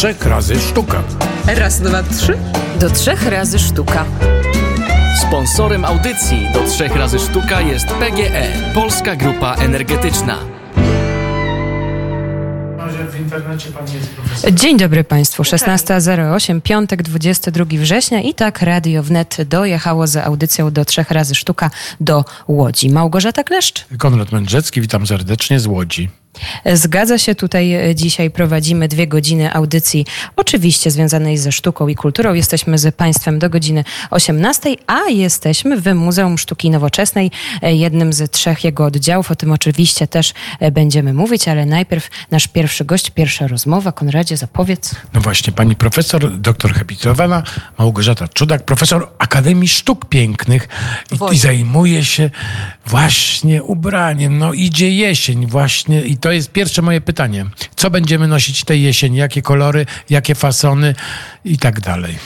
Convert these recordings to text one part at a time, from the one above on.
trzech razy sztuka. Raz, dwa, trzy. Do trzech razy sztuka. Sponsorem audycji do trzech razy sztuka jest PGE, Polska Grupa Energetyczna. Dzień dobry Państwu, 16.08, piątek, 22 września i tak Radio Wnet dojechało za audycją do trzech razy sztuka do Łodzi. Małgorzata Kleszcz? Konrad Mędrzecki, witam serdecznie z Łodzi. Zgadza się, tutaj e, dzisiaj prowadzimy dwie godziny audycji, oczywiście związanej ze sztuką i kulturą. Jesteśmy z Państwem do godziny 18, a jesteśmy w Muzeum Sztuki Nowoczesnej, e, jednym z trzech jego oddziałów. O tym oczywiście też e, będziemy mówić, ale najpierw nasz pierwszy gość, pierwsza rozmowa. Konradzie, zapowiedz. No właśnie, pani profesor, doktor habilitowana Małgorzata Czudak, profesor Akademii Sztuk Pięknych i, i zajmuje się właśnie ubraniem. No idzie jesień właśnie i to jest pierwsze moje pytanie. Co będziemy nosić tej jesieni? Jakie kolory, jakie fasony i tak dalej?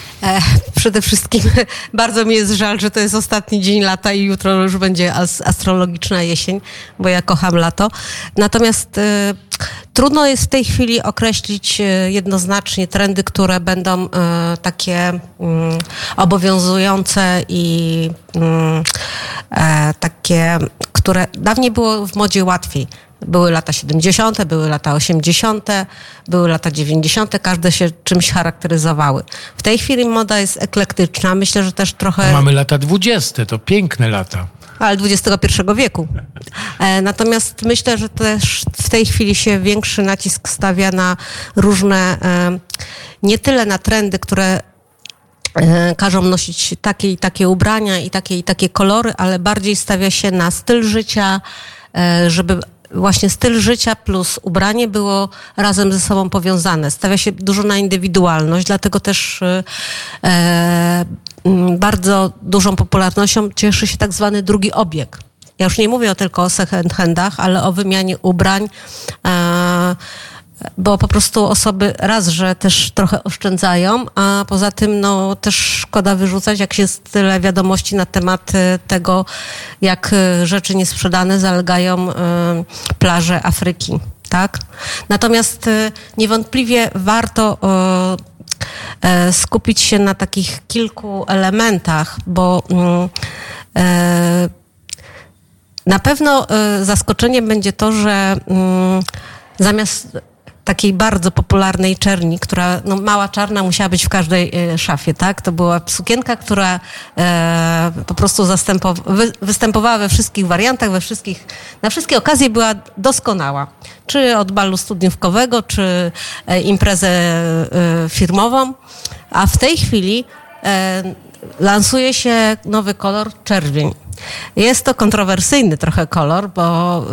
Przede wszystkim bardzo mi jest żal, że to jest ostatni dzień lata i jutro już będzie as astrologiczna jesień, bo ja kocham lato. Natomiast e, trudno jest w tej chwili określić e, jednoznacznie trendy, które będą e, takie mm, obowiązujące i mm, e, takie, które dawniej było w modzie łatwiej. Były lata 70., były lata 80., były lata 90., każde się czymś charakteryzowały. W tej chwili moda jest eklektyczna. Myślę, że też trochę. Mamy lata dwudzieste, to piękne lata. Ale XXI wieku. E, natomiast myślę, że też w tej chwili się większy nacisk stawia na różne, e, nie tyle na trendy, które e, każą nosić takie i takie ubrania i takie i takie kolory, ale bardziej stawia się na styl życia, żeby właśnie styl życia plus ubranie było razem ze sobą powiązane. Stawia się dużo na indywidualność, dlatego też e, e, bardzo dużą popularnością cieszy się tak zwany drugi obieg. Ja już nie mówię tylko o second handach, ale o wymianie ubrań. E, bo po prostu osoby raz, że też trochę oszczędzają, a poza tym no też szkoda wyrzucać, jak jest tyle wiadomości na temat tego, jak rzeczy niesprzedane zalegają plaże Afryki, tak? Natomiast niewątpliwie warto skupić się na takich kilku elementach, bo na pewno zaskoczeniem będzie to, że zamiast takiej bardzo popularnej czerni, która, no mała czarna musiała być w każdej e, szafie, tak? To była sukienka, która e, po prostu wy, występowała we wszystkich wariantach, we wszystkich, na wszystkie okazje była doskonała. Czy od balu studniówkowego, czy e, imprezę e, firmową. A w tej chwili lansuje się nowy kolor czerwień. Jest to kontrowersyjny trochę kolor, bo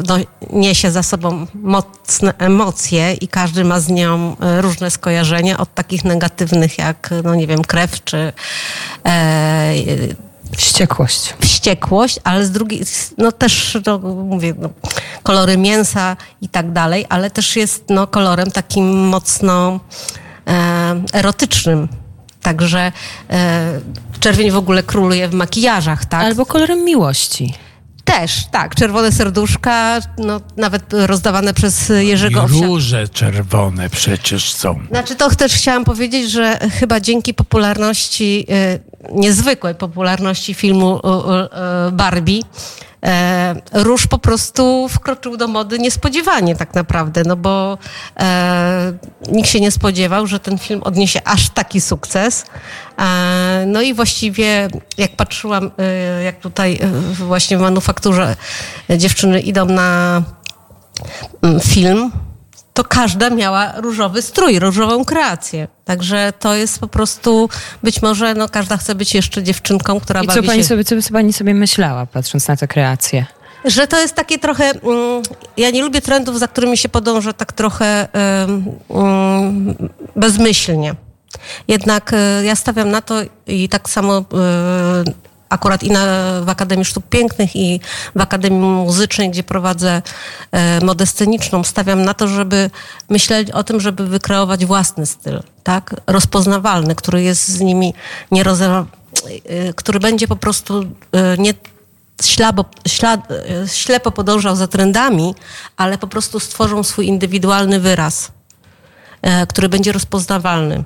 no, niesie za sobą mocne emocje i każdy ma z nią różne skojarzenia, od takich negatywnych jak, no nie wiem, krew czy e, Wściekłość. Wściekłość, ale z drugiej, no też, no, mówię, no, kolory mięsa i tak dalej, ale też jest no, kolorem takim mocno e, erotycznym. Także e, czerwień w ogóle króluje w makijażach, tak? Albo kolorem miłości. Też, tak. Czerwone serduszka, no, nawet rozdawane przez Jerzego I Owsiaka. róże czerwone przecież są. Znaczy to też chciałam powiedzieć, że chyba dzięki popularności, e, niezwykłej popularności filmu e, e, Barbie, e, róż po prostu wkroczył do mody niespodziewanie tak naprawdę, no bo e, nikt się nie spodziewał, że ten film odniesie aż taki sukces. E, no i właściwie jak patrzyłam, e, jak tutaj e, właśnie w manufakturze dziewczyny idą na mm, film, to każda miała różowy strój, różową kreację. Także to jest po prostu, być może no, każda chce być jeszcze dziewczynką, która I co bawi pani, się... sobie, co pani sobie myślała, patrząc na tę kreację? Że to jest takie trochę. Mm, ja nie lubię trendów, za którymi się podąża tak trochę ym, bezmyślnie. Jednak y, ja stawiam na to i tak samo y, akurat i na, w Akademii Sztuk Pięknych i w Akademii Muzycznej, gdzie prowadzę y, modę sceniczną, stawiam na to, żeby myśleć o tym, żeby wykreować własny styl, tak? Rozpoznawalny, który jest z nimi nierozerwalny, który będzie po prostu y, nie ślabo, ślad, ślepo podążał za trendami, ale po prostu stworzą swój indywidualny wyraz. E, który będzie rozpoznawalny.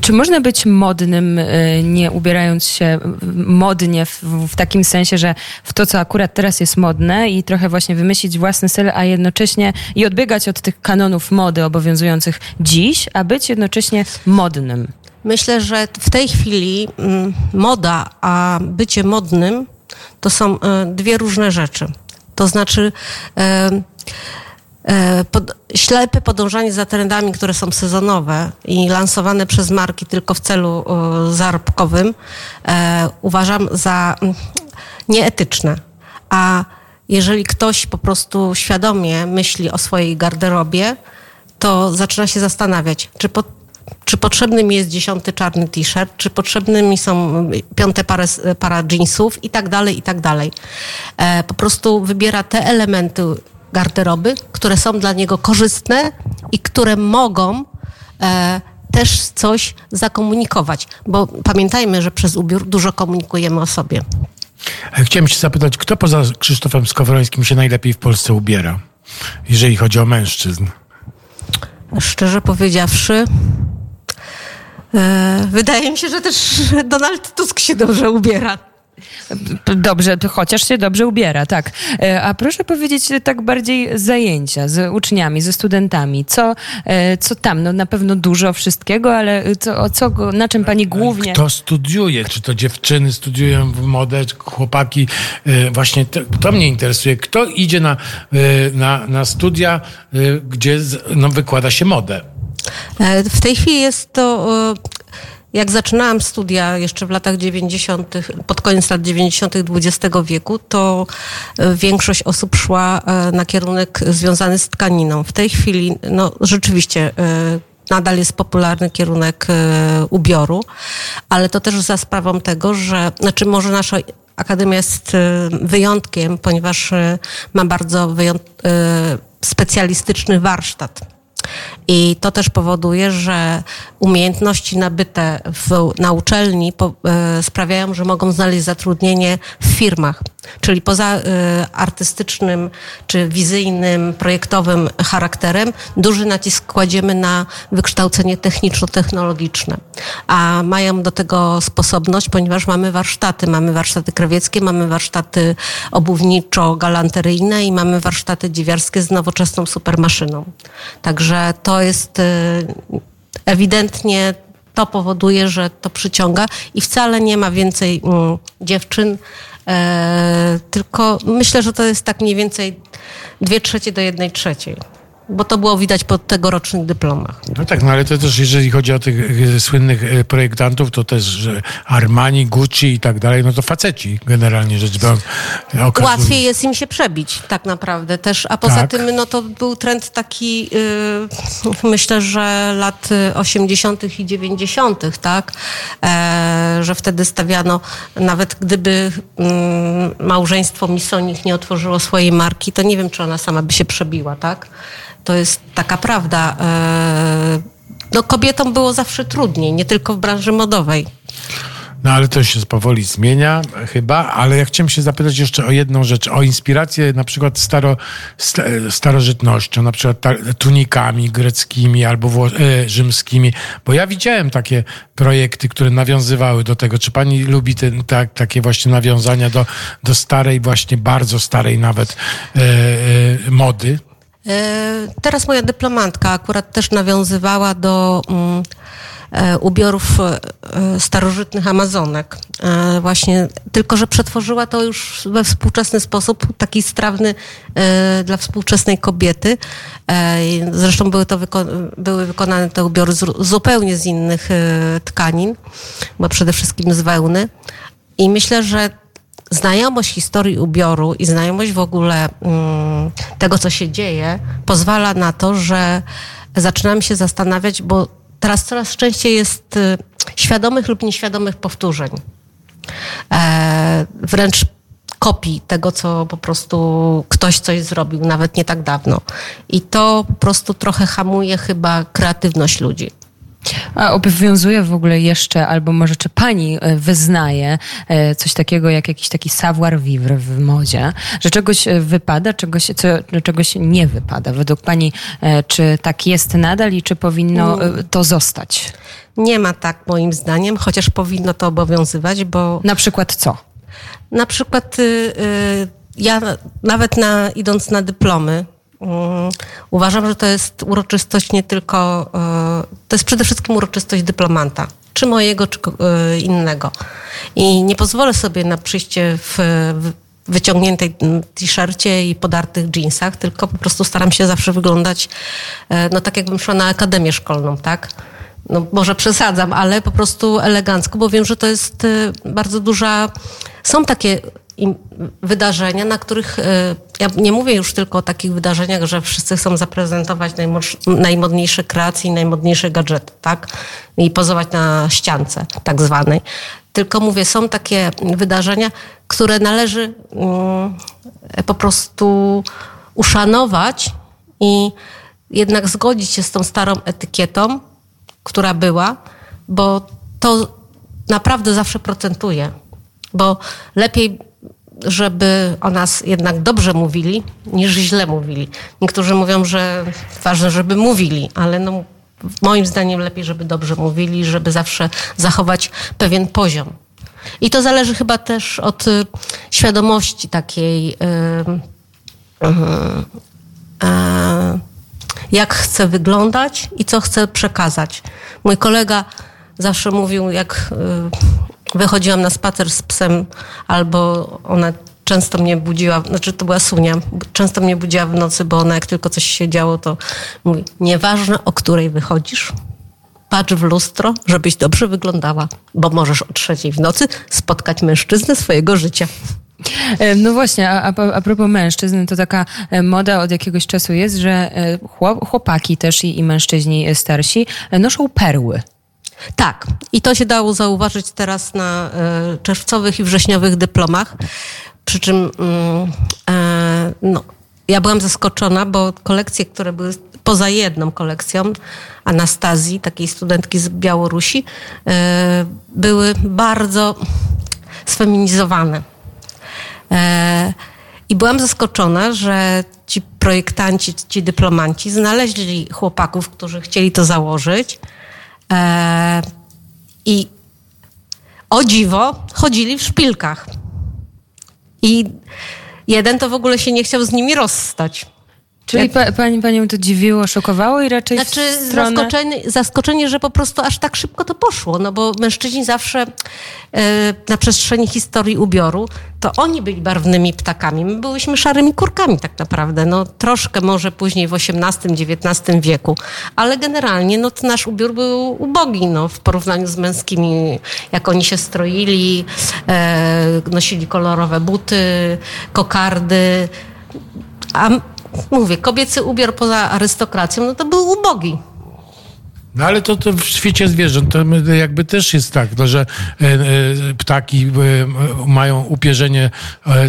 Czy można być modnym, e, nie ubierając się modnie w, w, takim sensie, że w to, co akurat teraz jest modne i trochę właśnie wymyślić własny styl, a jednocześnie i odbiegać od tych kanonów mody obowiązujących dziś, a być jednocześnie modnym? Myślę, że w tej chwili mm, moda, a bycie modnym to są e, dwie różne rzeczy. To znaczy pod, ślepe podążanie za trendami, które są sezonowe i lansowane przez marki tylko w celu zarobkowym, uważam za mm, nieetyczne. A jeżeli ktoś po prostu świadomie myśli o swojej garderobie, to zaczyna się zastanawiać, czy pod czy potrzebny mi jest dziesiąty czarny t-shirt, czy potrzebny mi są piąte parę, para jeansów i tak dalej, i tak dalej. E, po prostu wybiera te elementy garderoby, które są dla niego korzystne i które mogą e, też coś zakomunikować, bo pamiętajmy, że przez ubiór dużo komunikujemy o sobie. Chciałem się zapytać, kto poza Krzysztofem Skowrońskim się najlepiej w Polsce ubiera, jeżeli chodzi o mężczyzn? Szczerze powiedziawszy, e, wydaje mi się, że też Donald Tusk się dobrze ubiera. Dobrze, chociaż się dobrze ubiera, tak. E, a proszę powiedzieć tak bardziej zajęcia z uczniami, ze studentami. Co, e, co tam? No na pewno dużo wszystkiego, ale co, co, na czym pani głównie... Kto studiuje? Czy to dziewczyny studiują w modę, chłopaki? Właśnie to, to mnie interesuje. Kto idzie na, na, na studia, gdzie no, wykłada się modę? W tej chwili jest to jak zaczynałam studia jeszcze w latach 90., pod koniec lat 90. XX wieku, to e, większość osób szła e, na kierunek związany z tkaniną. W tej chwili, no rzeczywiście, e, nadal jest popularny kierunek ubioru, ale to też za sprawą tego, że, znaczy może nasza Akademia jest wyjątkiem, ponieważ ma bardzo wyjąt, specjalistyczny warsztat i to też powoduje, że umiejętności nabyte w, na uczelni po, e, sprawiają, że mogą znaleźć zatrudnienie w firmach. Czyli poza e, artystycznym czy wizyjnym, projektowym charakterem, duży nacisk kładziemy na wykształcenie techniczno-technologiczne. A mają do tego sposobność, ponieważ mamy warsztaty. Mamy warsztaty krawieckie, mamy warsztaty obuwniczo-galanteryjne i mamy warsztaty dziwiarskie z nowoczesną supermaszyną. Także to jest y, ewidentnie to powoduje, że to przyciąga i wcale nie ma więcej mm, dziewczyn, tylko myślę, że to jest tak mniej więcej dwie trzecie do jednej trzeciej bo to było widać po tegorocznych dyplomach. No tak, no ale to też jeżeli chodzi o tych e, słynnych e, projektantów, to też Armani, Gucci i tak dalej, no to faceci generalnie rzecz biorąc. Łatwiej jest im się przebić tak naprawdę też, a poza tak. tym no to był trend taki yy, myślę, że lat 80. i 90., tak, e, że wtedy stawiano, nawet gdyby mm, małżeństwo Misonich nie otworzyło swojej marki, to nie wiem, czy ona sama by się przebiła, tak? To jest taka prawda. E, no, kobietom było zawsze trudniej, nie tylko w branży modowej. No ale to się powoli zmienia chyba, ale ja chciałem się zapytać jeszcze o jedną rzecz, o inspirację na przykład staro, starożytnością, na przykład tunikami greckimi albo e, rzymskimi, bo ja widziałem takie projekty, które nawiązywały do tego. Czy pani lubi ten, tak, takie właśnie nawiązania do, do starej, właśnie bardzo starej nawet e, e, mody? E, teraz moja dyplomantka akurat też nawiązywała do mm, e, ubiorów e, starożytnych Amazonek. Właśnie, tylko że przetworzyła to już we współczesny sposób, taki strawny dla współczesnej kobiety. Zresztą były, to były wykonane te ubiory z, zupełnie z innych tkanin, bo przede wszystkim z wełny. I myślę, że znajomość historii ubioru i znajomość w ogóle mm, tego, co się dzieje, pozwala na to, że zaczynamy się zastanawiać, bo teraz coraz częściej jest y, świadomych lub nieświadomych powtórzeń. E, wręcz kopii tego, co po prostu ktoś coś zrobił, nawet nie tak dawno. I to po prostu trochę hamuje chyba kreatywność ludzi. A obowiązuje w ogóle jeszcze, albo może czy pani e, wyznaje e, coś takiego jak jakiś taki savoir vivre w modzie, że czegoś e, wypada, czegoś, co, czegoś nie wypada. Według pani, czy tak jest nadal i czy powinno to zostać? Nie ma tak moim zdaniem, chociaż powinno to obowiązywać, bo... Na przykład co? Na przykład y, y, ja nawet na, idąc na dyplomy, Mm, uważam, że to jest uroczystość nie tylko, e, to jest przede wszystkim uroczystość dyplomanta, czy mojego, czy e, innego. I nie pozwolę sobie na przyjście w wyciągniętej t-shircie i podartych jeansach, tylko po prostu staram się zawsze wyglądać e, no tak jakbym szła na akademię szkolną, tak? No może przesadzam, ale po prostu elegancko, bo wiem, że to jest bardzo duża... Są takie wydarzenia, na których e, ja nie mówię już tylko o takich wydarzeniach, że wszyscy chcą zaprezentować najmodniejsze kreacje i najmodniejsze gadżety, tak? I pozować na ściance tak zwanej. Tylko mówię, są takie wydarzenia, które należy mm, po prostu uszanować i jednak zgodzić się z tą starą etykietą, która była, bo to naprawdę zawsze procentuje. Bo lepiej żeby o nas jednak dobrze mówili, niż źle mówili. Niektórzy mówią, że ważne, żeby mówili, ale no, moim zdaniem lepiej, żeby dobrze mówili, żeby zawsze zachować pewien poziom. I to zależy chyba też od y, świadomości takiej, y, y, jak chcę wyglądać i co chcę przekazać. Mój kolega zawsze mówił, jak wychodziłam na spacer z psem, albo ona często mnie budziła, znaczy to była Sunia, często mnie budziła w nocy, bo ona jak tylko coś się działo, to mówi, nieważne o której wychodzisz, patrz w lustro, żebyś dobrze wyglądała, bo możesz o trzeciej w nocy spotkać mężczyznę swojego życia. E, no właśnie, a, a, propos mężczyzn, to taka e, moda od jakiegoś czasu jest, że e, chłopaki też i, i mężczyźni starsi noszą perły. Tak, i to się dało zauważyć teraz na e, czerwcowych i wrześniowych dyplomach. Przy czym mm, e, no, ja byłam zaskoczona, bo kolekcje, które były poza jedną kolekcją Anastazji, takiej studentki z Białorusi, e, były bardzo sfeminizowane. I byłam zaskoczona, że ci projektanci, ci dyplomanci znaleźli chłopaków, którzy chcieli to założyć E, I o dziwo chodzili w szpilkach. I jeden to w ogóle się nie chciał z nimi rozstać. Czyli pa, pani, panią to dziwiło, szokowało i raczej Znaczy stronę... zaskoczenie, zaskoczenie, że po prostu aż tak szybko to poszło, no bo mężczyźni zawsze e, na przestrzeni historii ubioru, to oni byli barwnymi ptakami. My byliśmy szarymi kurkami tak naprawdę, no troszkę może później w XVIII-XIX wieku, ale generalnie no to nasz ubiór był ubogi, no w porównaniu z męskimi, jak oni się stroili, e, nosili kolorowe buty, kokardy, a mówię, kobiecy ubiór poza arystokracją, no to był ubogi. No ale to, to w świecie zwierząt to jakby też jest tak, no, że e, e, ptaki e, mają upierzenie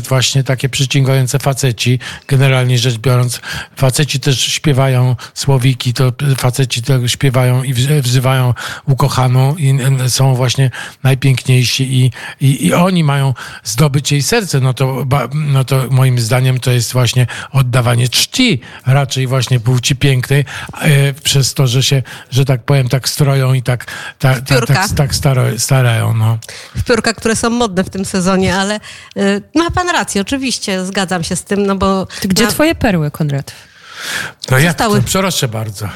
właśnie takie przyciągające faceci. Generalnie rzecz biorąc, faceci też śpiewają słowiki, to faceci też śpiewają i wzywają ukochaną i są właśnie najpiękniejsi i, i, i oni mają zdobyć jej serce. No to, no to moim zdaniem to jest właśnie oddawanie czci raczej właśnie płci pięknej przez to, że się, że tak tak powiem, tak stroją i tak, tak, tak, tak, tak starają. No. Piórka, które są modne w tym sezonie, ale y, ma pan rację, oczywiście, zgadzam się z tym, no bo... Gdzie na... twoje perły, Konrad? No jak to? Proszę bardzo.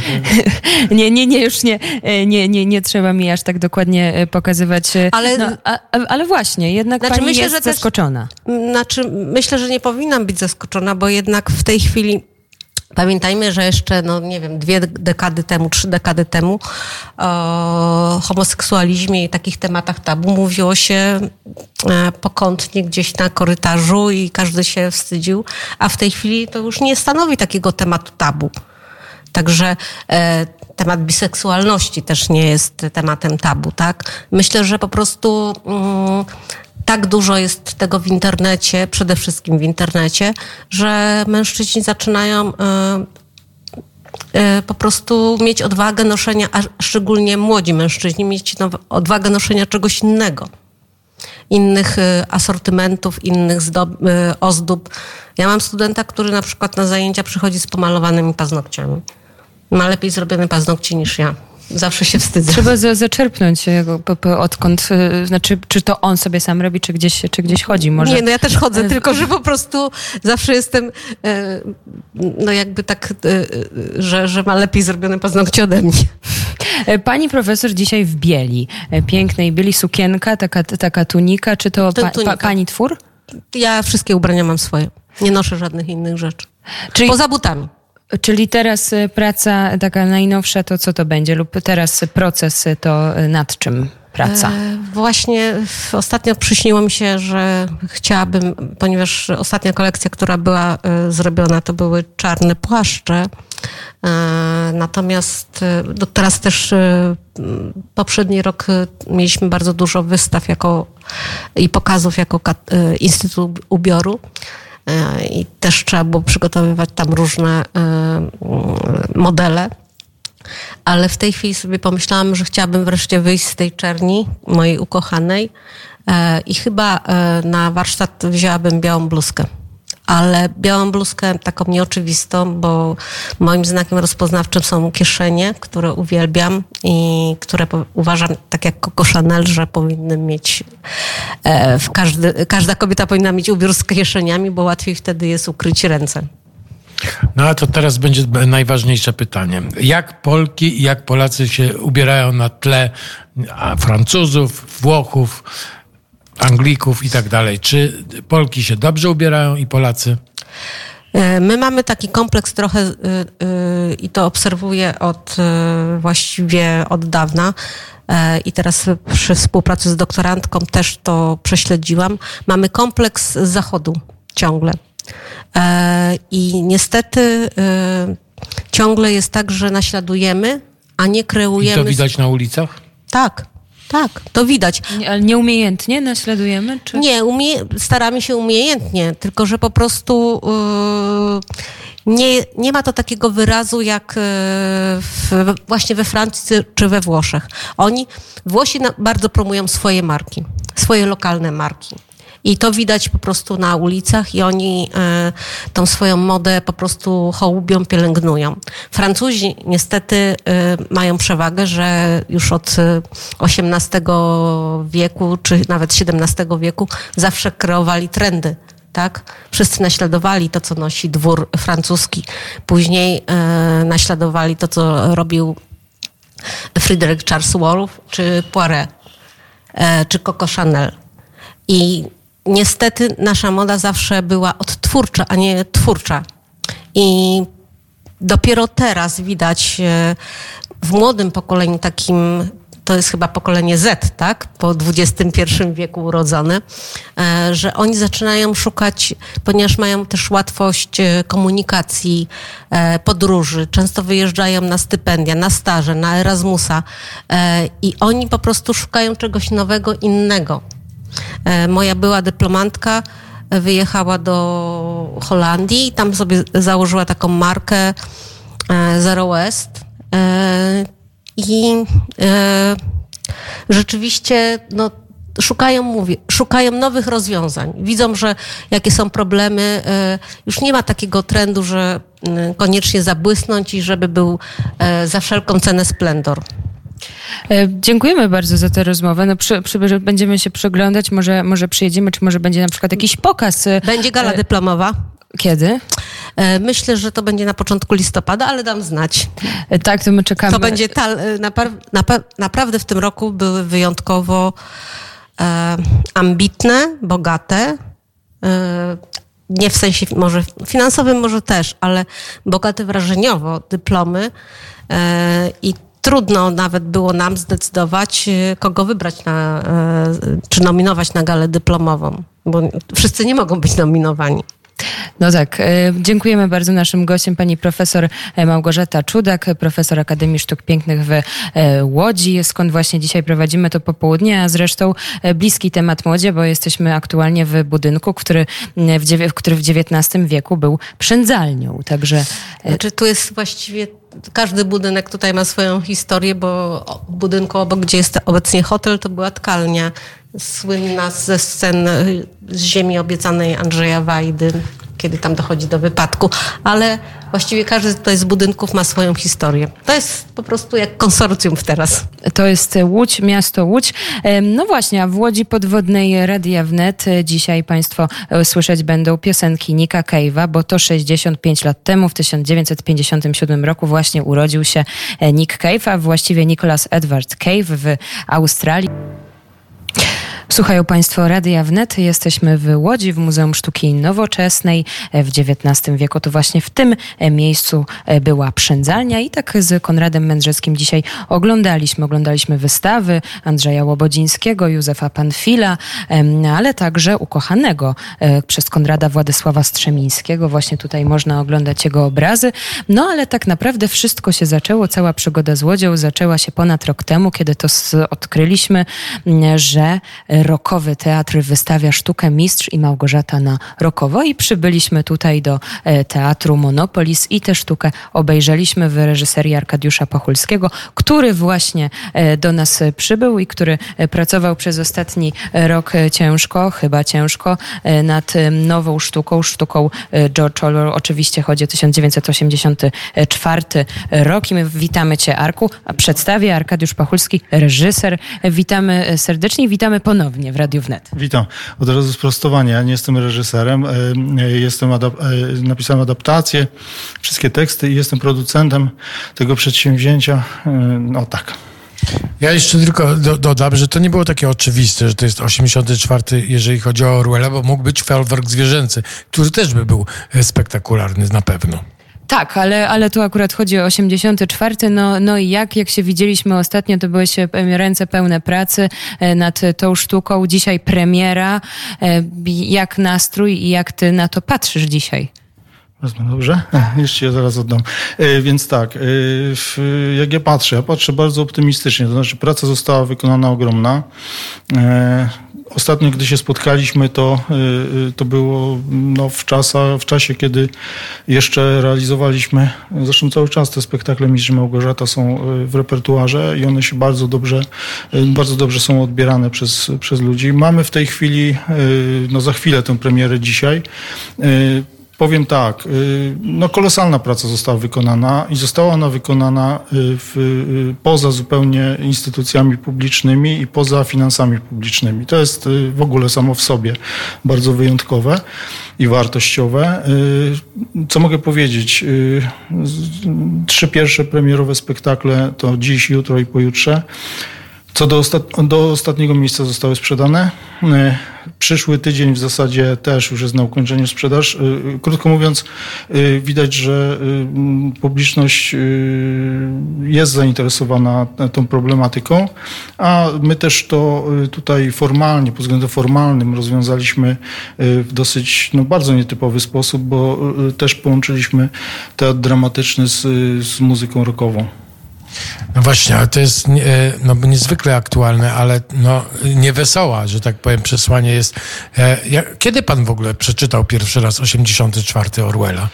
nie, nie, nie, już nie, nie, nie, nie trzeba mi aż tak dokładnie e, pokazywać. E, ale, no, a, ale właśnie, jednak znaczy pani myślę, jest że zaskoczona. Też, znaczy, myślę, że nie powinnam być zaskoczona, bo jednak w tej chwili Pamiętajmy, że jeszcze, no nie wiem, dwie dekady temu, trzy dekady temu o homoseksualizmie i takich tematach tabu mówiło się e, pokątnie gdzieś na korytarzu i każdy się wstydził, a w tej chwili to już nie stanowi takiego tematu tabu. Także e, temat biseksualności też nie jest tematem tabu, tak? Myślę, że po prostu mm, tak dużo jest tego w internecie, przede wszystkim w internecie, że mężczyźni zaczynają e, po prostu mieć odwagę noszenia, a szczególnie młodzi mężczyźni, mieć odwagę noszenia czegoś innego. Innych e, asortymentów, innych e, ozdób. Ja mam studenta, który na przykład na zajęcia przychodzi z pomalowanymi paznokciami. Ma lepiej zrobione paznokcie niż ja. Zawsze się wstydzę. Trzeba za, zaczerpnąć odkąd, y, znaczy, czy to on sobie sam robi, czy gdzieś, czy gdzieś chodzi. Może Nie, no ja też chodzę, tylko że po prostu zawsze jestem, e, no jakby tak, e, e, że, że ma lepiej zrobione paznokcie ode mnie. E, Pani profesor dzisiaj w bieli, e, pięknej bieli, sukienka, taka, taka tunika, czy to pa, pa, pani twór? Ja wszystkie ubrania mam swoje. Nie noszę żadnych innych rzeczy. Czyli, Poza butami. Czyli teraz e, praca taka najnowsza, to co to będzie? Lub teraz proces e, to e, nad czym praca? E, Właśnie ostatnio przyśniło mi się, że chciałabym, ponieważ ostatnia kolekcja, która była zrobiona, to były czarne płaszcze. E, Natomiast no teraz też poprzedni rok mieliśmy bardzo dużo wystaw jako, i pokazów jako kat- Instytut Ubioru. I też trzeba było przygotowywać tam różne e, modele. Ale w tej chwili sobie pomyślałam, że chciałabym wreszcie wyjść z tej czerni mojej ukochanej e, i chyba e, na warsztat wzięłabym białą bluzkę. Ale białą bluzkę taką nieoczywistą, bo moim znakiem rozpoznawczym są kieszenie, które uwielbiam i które uważam, tak jak Coco Chanel, że powinny mieć, e, każdy, każda kobieta powinna mieć ubiór z kieszeniami, bo łatwiej wtedy jest ukryć ręce. No a to teraz będzie najważniejsze pytanie. Jak Polki i jak Polacy się ubierają na tle Francuzów, Włochów, Anglików i tak dalej? Czy Polki się dobrze ubierają i Polacy? E, My mamy taki kompleks trochę y, y, i to obserwuję od y, właściwie od dawna. I teraz przy współpracy z doktorantką też to prześledziłam. Mamy kompleks z zachodu ciągle. I niestety ciągle jest tak, że naśladujemy, a nie I kreujemy. to widać na ulicach? Tak, tak, to widać. Nie, ale nieumiejętnie naśladujemy? Czy... Nie, umie, staramy się umiejętnie, tylko że po prostu yy, nie, nie ma to takiego wyrazu jak yy, w, właśnie we Francji czy we Włoszech. Oni, Włosi na, bardzo promują swoje marki, swoje lokalne marki. I to widać po prostu na ulicach i oni e, tą swoją modę po prostu hołubią, pielęgnują. Francuzi niestety e, mają przewagę, że już od e, XVIII wieku, czy nawet XVII wieku zawsze kreowali trendy. Tak? Wszyscy naśladowali to, co nosi dwór francuski. Później e, naśladowali to, co robił Fryderyk Charles Wolff czy Poiret, e, czy Coco Chanel. I niestety nasza moda zawsze była odtwórcza, a nie twórcza. I dopiero teraz widać e, w młodym pokoleniu takim, to jest chyba pokolenie Z, tak? Po XXI wieku urodzone, e, że oni zaczynają szukać, ponieważ mają też łatwość e, komunikacji, podróży, często wyjeżdżają na stypendia, na staże, na Erasmusa i oni po prostu szukają czegoś nowego, innego. E, Moja była dyplomantka e, wyjechała do Holandii i tam sobie założyła taką markę e, Zero West. I rzeczywiście no, szukają, mówię, szukają nowych rozwiązań. Widzą, że jakie są problemy. Już nie ma takiego trendu, że mm, koniecznie zabłysnąć i żeby był za wszelką cenę splendor. E, Dziękujemy bardzo za tę rozmowę. No, przy, przy, będziemy się przeglądać, może, może przyjedziemy, czy może będzie na przykład jakiś pokaz. e, Będzie gala dyplomowa. Kiedy? E, Myślę, że to będzie na początku listopada, ale dam znać. E, Tak, to my czekamy. To będzie naprawdę w tym roku były wyjątkowo e, ambitne, bogate. E, nie w sensie może finansowym, może też, ale bogate wrażeniowo dyplomy. E, I trudno nawet było nam zdecydować, e, kogo wybrać na, e, czy nominować na galę dyplomową, bo wszyscy nie mogą być nominowani. No tak, e, dziękujemy bardzo naszym gościem, pani profesor e, Małgorzata Czudak, profesor Akademii Sztuk Pięknych w e, Łodzi, skąd właśnie dzisiaj prowadzimy to popołudnie, a zresztą e, bliski temat młodzie, bo jesteśmy aktualnie w budynku, który w, który w XIX wieku był przędzalnią, także Znaczy, tu jest właściwie każdy budynek tutaj ma swoją historię, bo w budynku obok, gdzie jest obecnie hotel, to była tkalnia słynna ze scen z ziemi obiecanej Andrzeja Wajdy, kiedy tam dochodzi do wypadku, ale właściwie każdy tutaj z budynków ma swoją historię. To jest po prostu jak konsorcjum teraz. To jest Łódź, miasto Łódź. No właśnie, a w Łodzi Podwodnej Radia Wnet dzisiaj Państwo e, słyszeć będą piosenki Nika Cave'a, bo to 65 lat temu, w 1957 roku właśnie urodził się e, Nick Cave, a właściwie Nicholas Edward Cave w Australii. Słuchają Państwo Radia Wnet. Jesteśmy w Łodzi, w Muzeum Sztuki Nowoczesnej. W XIX wieku to właśnie w tym miejscu była przędzalnia i tak z Konradem Mędrzeckim dzisiaj oglądaliśmy. Oglądaliśmy wystawy Andrzeja Łobodzińskiego, Józefa Panfila, ale także ukochanego e, przez Konrada Władysława Strzemińskiego. Właśnie tutaj można oglądać jego obrazy. No ale tak naprawdę wszystko się zaczęło, cała przygoda z Łodzią zaczęła się ponad rok temu, kiedy to odkryliśmy, że rokowy teatr wystawia sztukę Mistrz i Małgorzata na rokowo i przybyliśmy tutaj do e, teatru Monopolis i tę sztukę obejrzeliśmy w reżyserii Arkadiusza Pachulskiego, który właśnie e, do nas przybył i który e, pracował przez ostatni rok ciężko, chyba ciężko, nad nową sztuką, sztuką George Orwell. Oczywiście chodzi o 1984 rok i my witamy Cię, Arku. Przedstawię Arkadiusz Pachulski, reżyser. Witamy serdecznie, witamy ponownie ponownie w Radiu Wnet. Witam. Od razu sprostowanie. Ja nie jestem reżyserem. E, e, jestem adap e, napisałem adaptację, wszystkie teksty i jestem producentem tego przedsięwzięcia. No tak. Ja jeszcze tylko do, dodam, że to nie było takie oczywiste, że to jest 84, jeżeli chodzi o Orwella, bo mógł być Felwerk zwierzęcy, który też by był spektakularny na pewno. Tak, ale, ale tu akurat chodzi o 84. No, no i jak, jak się widzieliśmy ostatnio, to były się ręce pełne pracy e, nad tą sztuką. Dzisiaj premiera. E, jak nastrój i jak ty na to patrzysz dzisiaj? Dobrze? Jeszcze ja zaraz oddam. E, więc tak, jak ja patrzę, ja patrzę bardzo optymistycznie. To znaczy praca została wykonana ogromna. Ostatnio, gdy się spotkaliśmy, to, to było no, w, czasa, w czasie, kiedy jeszcze realizowaliśmy, zresztą cały czas te spektakle Mistrz Małgorzata są w repertuarze i one się bardzo dobrze, bardzo dobrze są odbierane przez, przez ludzi. Mamy w tej chwili, no za chwilę tę premierę dzisiaj. Powiem tak, y, no kolosalna praca została wykonana i została ona wykonana y, w, y, poza zupełnie instytucjami publicznymi i poza finansami publicznymi. To jest w ogóle samo w sobie bardzo wyjątkowe i wartościowe. Co mogę powiedzieć? Trzy pierwsze premierowe spektakle to dziś, jutro i pojutrze. Co do, ostat do ostatniego miejsca zostały sprzedane. E, przyszły tydzień w zasadzie też już jest na ukończeniu sprzedaż. E, krótko mówiąc, e, widać, że publiczność jest zainteresowana tą problematyką, a my też to tutaj formalnie, pod względem formalnym rozwiązaliśmy w dosyć no, bardzo nietypowy sposób, bo też połączyliśmy teatr dramatyczny z, z muzyką rockową. No właśnie, ale to jest e, no, niezwykle aktualne, ale no, niewesoła, że tak powiem, przesłanie jest. E, kiedy pan w ogóle przeczytał pierwszy raz 84 Orwella?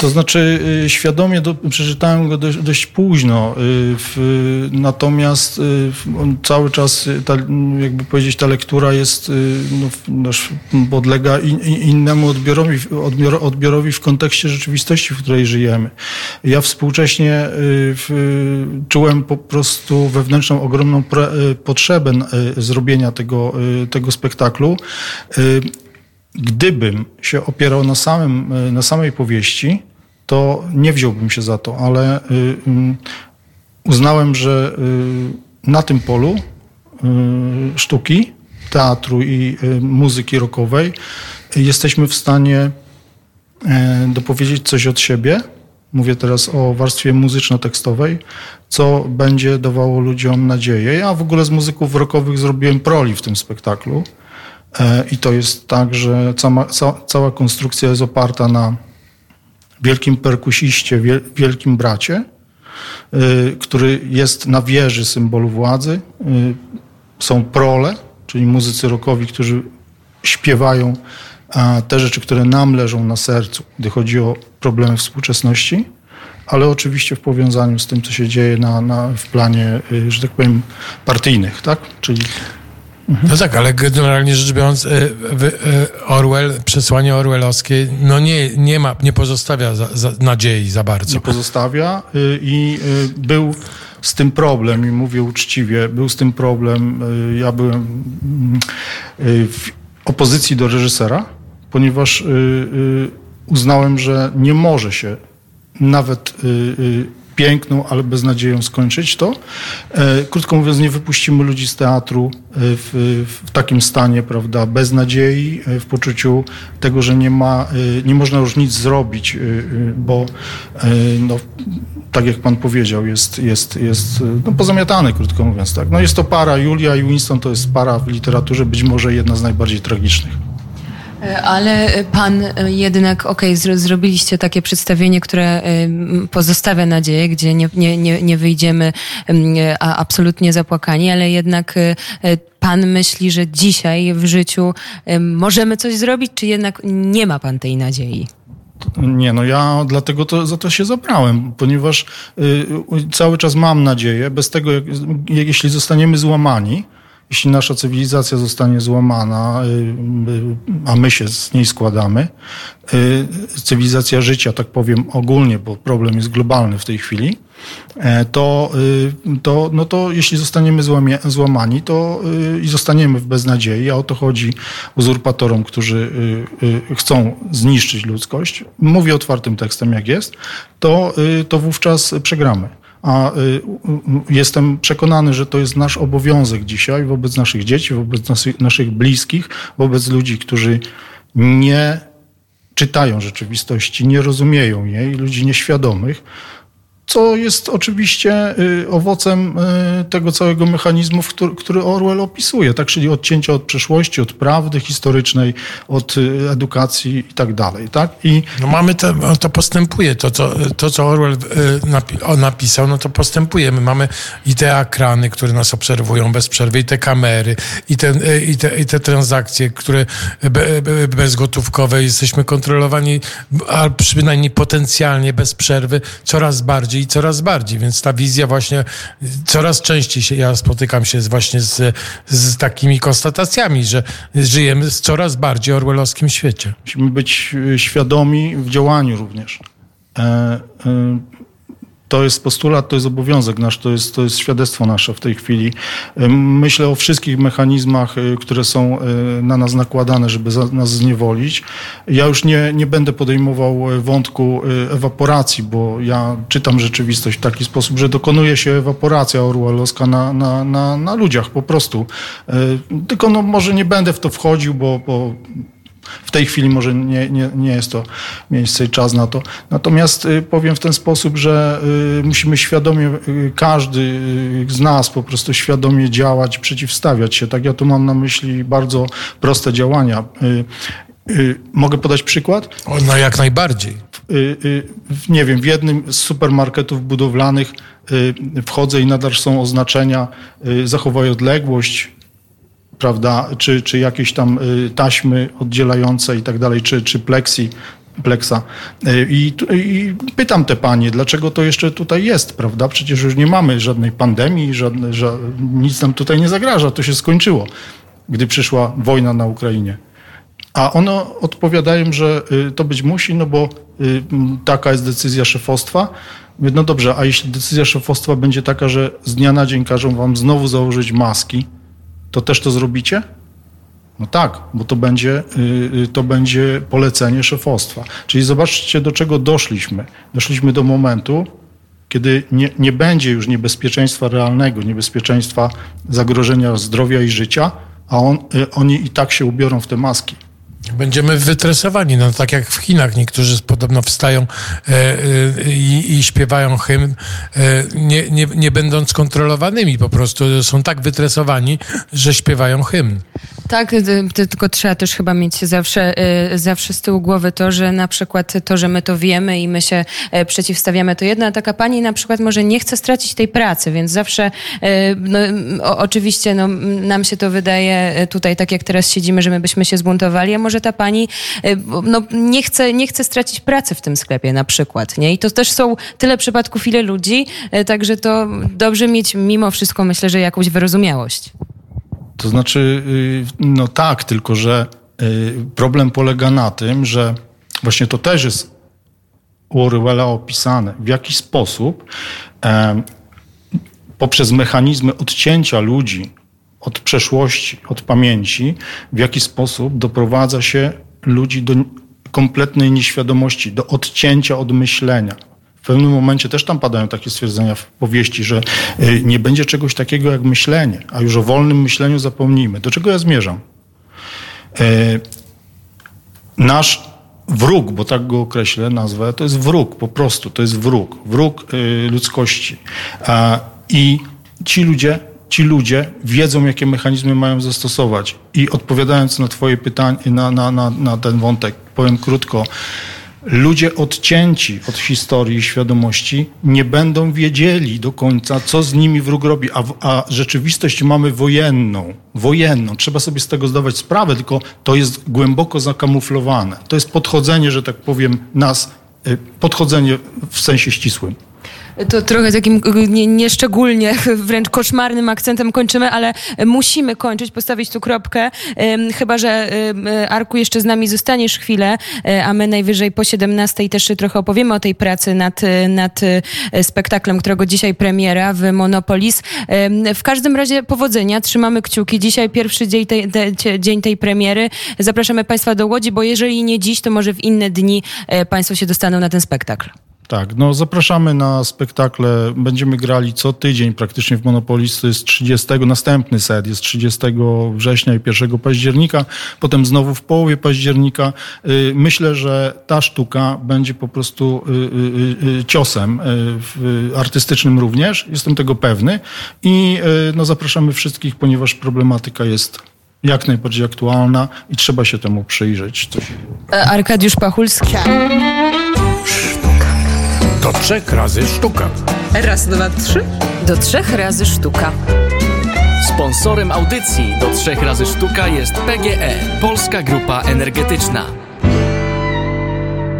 To znaczy, y, świadomie do, przeczytałem go dość, dość późno, y, w, natomiast y, cały czas, ta, jakby powiedzieć, ta lektura jest, no, podlega in, innemu odbiorowi, odbior, odbiorowi w kontekście rzeczywistości, w której żyjemy. Ja współcześnie w, czułem po prostu wewnętrzną ogromną y, potrzebę y, zrobienia tego, y, tego spektaklu. Gdybym się opierał na, samym, na samej powieści, to nie wziąłbym się za to, ale uznałem, że na tym polu sztuki, teatru i muzyki rockowej jesteśmy w stanie dopowiedzieć coś od siebie, Mówię teraz o warstwie muzyczno-tekstowej, co będzie dawało ludziom nadzieję. Ja w ogóle z muzyków rockowych zrobiłem proli w tym spektaklu. E, I to jest tak, że cała, cała konstrukcja jest oparta na wielkim perkusiście, wielkim bracie, e, który jest na wieży symbolu władzy. E, są prole, czyli muzycy rockowi, którzy śpiewają te rzeczy, które nam leżą na sercu, gdy chodzi o problemy współczesności, ale oczywiście w powiązaniu z tym, co się dzieje na, na, w planie, y, że tak powiem, partyjnych, tak? Czyli No tak, ale generalnie rzecz biorąc, wy- e, Orwell, przesłanie orwellowskie, no nie, nie ma, nie pozostawia za, za nadziei za bardzo. nie pozostawia y, i y, był z tym problem i mówię uczciwie, był z tym problem. y, Ja byłem mm, y, w opozycji do reżysera, ponieważ y, y, uznałem, że nie może się nawet y, y, piękną, ale beznadzieją skończyć to. E, Krótko mówiąc, nie wypuścimy ludzi z teatru e, w, w takim stanie, prawda, bez nadziei, e, w poczuciu tego, że nie ma, nie można już nic zrobić, bo no, tak jak pan powiedział, jest, jest, jest no, pozamiatany, krótko mówiąc. Tak. No, jest to para, Julia i Winston to jest para w literaturze, być może jedna z najbardziej tragicznych. E, Ale pan e, jednak, okej, zro, zrobiliście takie przedstawienie, które e, pozostawia nadzieję, gdzie nie, nie, nie, wyjdziemy absolutnie zapłakani, ale jednak e, e, pan myśli, że dzisiaj w życiu e, możemy coś zrobić, czy jednak nie ma pan tej nadziei? Nie, no ja dlatego to, za to się zabrałem, ponieważ y, cały czas mam nadzieję, bez tego, jak, jeśli zostaniemy złamani, jeśli nasza cywilizacja zostanie złamana, y, y, a my się z niej składamy, y, cywilizacja życia, tak powiem ogólnie, bo problem jest globalny w tej chwili, e, to, to, no to jeśli zostaniemy złamie, złamani to i zostaniemy w beznadziei, a o to chodzi uzurpatorom, którzy chcą zniszczyć ludzkość, mówię otwartym tekstem jak jest, to, to wówczas przegramy. A y, y, jestem przekonany, że to jest nasz obowiązek dzisiaj wobec naszych dzieci, wobec naszych, naszych bliskich, wobec ludzi, którzy nie czytają rzeczywistości, nie rozumieją jej, ludzi nieświadomych, co jest oczywiście y, owocem y, tego całego mechanizmu, który, Orwell opisuje, tak, czyli odcięcia od przeszłości, od prawdy historycznej, od y, edukacji i tak dalej. Tak? I No mamy to, no to postępuje, to co, to co Orwell napisał, no to postępuje. My mamy i te ekrany, które nas obserwują bez przerwy, i te kamery, i te, i te, i te transakcje, które be, be, bezgotówkowe, jesteśmy kontrolowani, a przynajmniej potencjalnie bez przerwy, coraz bardziej i coraz bardziej, więc ta wizja właśnie coraz częściej się, ja spotykam się z, właśnie z, z takimi konstatacjami, że żyjemy w coraz bardziej orwellowskim świecie. Musimy być y, świadomi w działaniu również. E, e, To jest postulat, to jest obowiązek nasz, to jest, to jest świadectwo nasze w tej chwili. Myślę o wszystkich mechanizmach, y, które są y, na nas nakładane, żeby nas zniewolić. Ja już nie, nie będę podejmował y, wątku ewaporacji, bo ja czytam rzeczywistość w taki sposób, że dokonuje się ewaporacja orwellowska na, na, na, na ludziach po prostu. Tylko no, może nie będę w to wchodził, bo, bo w tej chwili może nie, nie, nie jest to miejsce i czas na to. Natomiast y, powiem w ten sposób, że y, musimy świadomie, y, każdy z nas po prostu świadomie działać, przeciwstawiać się. Tak ja tu mam na myśli bardzo proste działania. Mogę podać przykład? No jak najbardziej. nie wiem, w jednym z supermarketów budowlanych wchodzę i nadal są oznaczenia zachowaj odległość, prawda, czy, czy jakieś tam y, taśmy oddzielające i tak dalej, czy, czy pleksi, pleksa. Y, I, I pytam te panie, dlaczego to jeszcze tutaj jest, prawda? Przecież już nie mamy żadnej pandemii, żadne, ża, nic nam tutaj nie zagraża, to się skończyło, gdy przyszła wojna na Ukrainie. A one odpowiadają, że y, to być musi, no bo taka jest decyzja szefostwa. No dobrze, a jeśli decyzja szefostwa będzie taka, że z dnia na dzień każą wam znowu założyć maski, to też to zrobicie? No tak, bo to będzie, y, y, to będzie polecenie szefostwa. Czyli zobaczcie, do czego doszliśmy. Doszliśmy do momentu, kiedy nie, nie będzie już niebezpieczeństwa realnego, niebezpieczeństwa zagrożenia zdrowia i życia, a on, y, oni i tak się ubiorą w te maski. Będziemy wytresowani, no tak jak w Chinach niektórzy podobno wstają e, e, i, śpiewają hymn, e, nie, nie, nie będąc kontrolowanymi po prostu. Są tak wytresowani, że śpiewają hymn. Tak, y, y, tylko trzeba też chyba mieć zawsze, y, zawsze z tyłu głowy to, że na przykład to, że my to wiemy i my się e, przeciwstawiamy, to jedna taka pani na przykład może nie chce stracić tej pracy, więc zawsze, no, oczywiście no, nam się to wydaje e, tutaj, tak jak teraz siedzimy, że my byśmy się zbuntowali, a może może ta pani y, no, nie, chce, nie chce stracić pracy w tym sklepie na przykład. Nie? I to też są tyle przypadków, ile ludzi, y, także to dobrze mieć mimo wszystko, myślę, że jakąś wyrozumiałość. To znaczy, y, no tak, tylko że problem polega na tym, że właśnie to też jest u Orwella opisane, w jaki sposób poprzez mechanizmy odcięcia ludzi od przeszłości, od pamięci, w jaki sposób doprowadza się ludzi do kompletnej nieświadomości, do odcięcia od myślenia. W pewnym momencie też tam padają takie stwierdzenia w powieści, że y, nie będzie czegoś takiego jak myślenie, a już o wolnym myśleniu zapomnijmy. Do czego ja zmierzam? Y, nasz wróg, bo tak go określę, nazwę, to jest wróg, po prostu, to jest wróg, wróg y, ludzkości. I ci ludzie, ci ludzie wiedzą, jakie mechanizmy mają zastosować. I odpowiadając na twoje pytanie, na, na, na, na ten wątek, powiem krótko, ludzie odcięci od historii i świadomości nie będą wiedzieli do końca, co z nimi wróg robi, a, a rzeczywistość mamy wojenną. Wojenną. Trzeba sobie z tego zdawać sprawę, tylko to jest głęboko zakamuflowane. To jest podchodzenie, że tak powiem, nas, y, podchodzenie w sensie ścisłym. To trochę takim nieszczególnie, nie wręcz koszmarnym akcentem kończymy, ale musimy kończyć, postawić tu kropkę. Chyba, że Arku jeszcze z nami zostaniesz chwilę, e, a my najwyżej po 17 też trochę opowiemy o tej pracy nad, nad e, spektaklem, którego dzisiaj premiera w Monopolis. W każdym razie powodzenia, trzymamy kciuki. Dzisiaj pierwszy dzień tej, dzień tej premiery. Zapraszamy Państwa do Łodzi, bo jeżeli nie dziś, to może w inne dni Państwo się dostaną na ten spektakl. Tak, no zapraszamy na spektakle. Będziemy grali co tydzień praktycznie w Monopolis. To jest 30, następny set jest 30 września i 1 października, potem znowu w połowie października. Y, myślę, że ta sztuka będzie po prostu y, y, ciosem artystycznym również. Jestem tego pewny i no, zapraszamy wszystkich, ponieważ problematyka jest jak najbardziej aktualna i trzeba się temu przyjrzeć. Coś... E, Arkadiusz Pachulski. Do trzech razy sztuka. Raz, dwa, trzy. Do trzech razy sztuka. Sponsorem audycji do trzech razy sztuka jest PGE, Polska Grupa Energetyczna.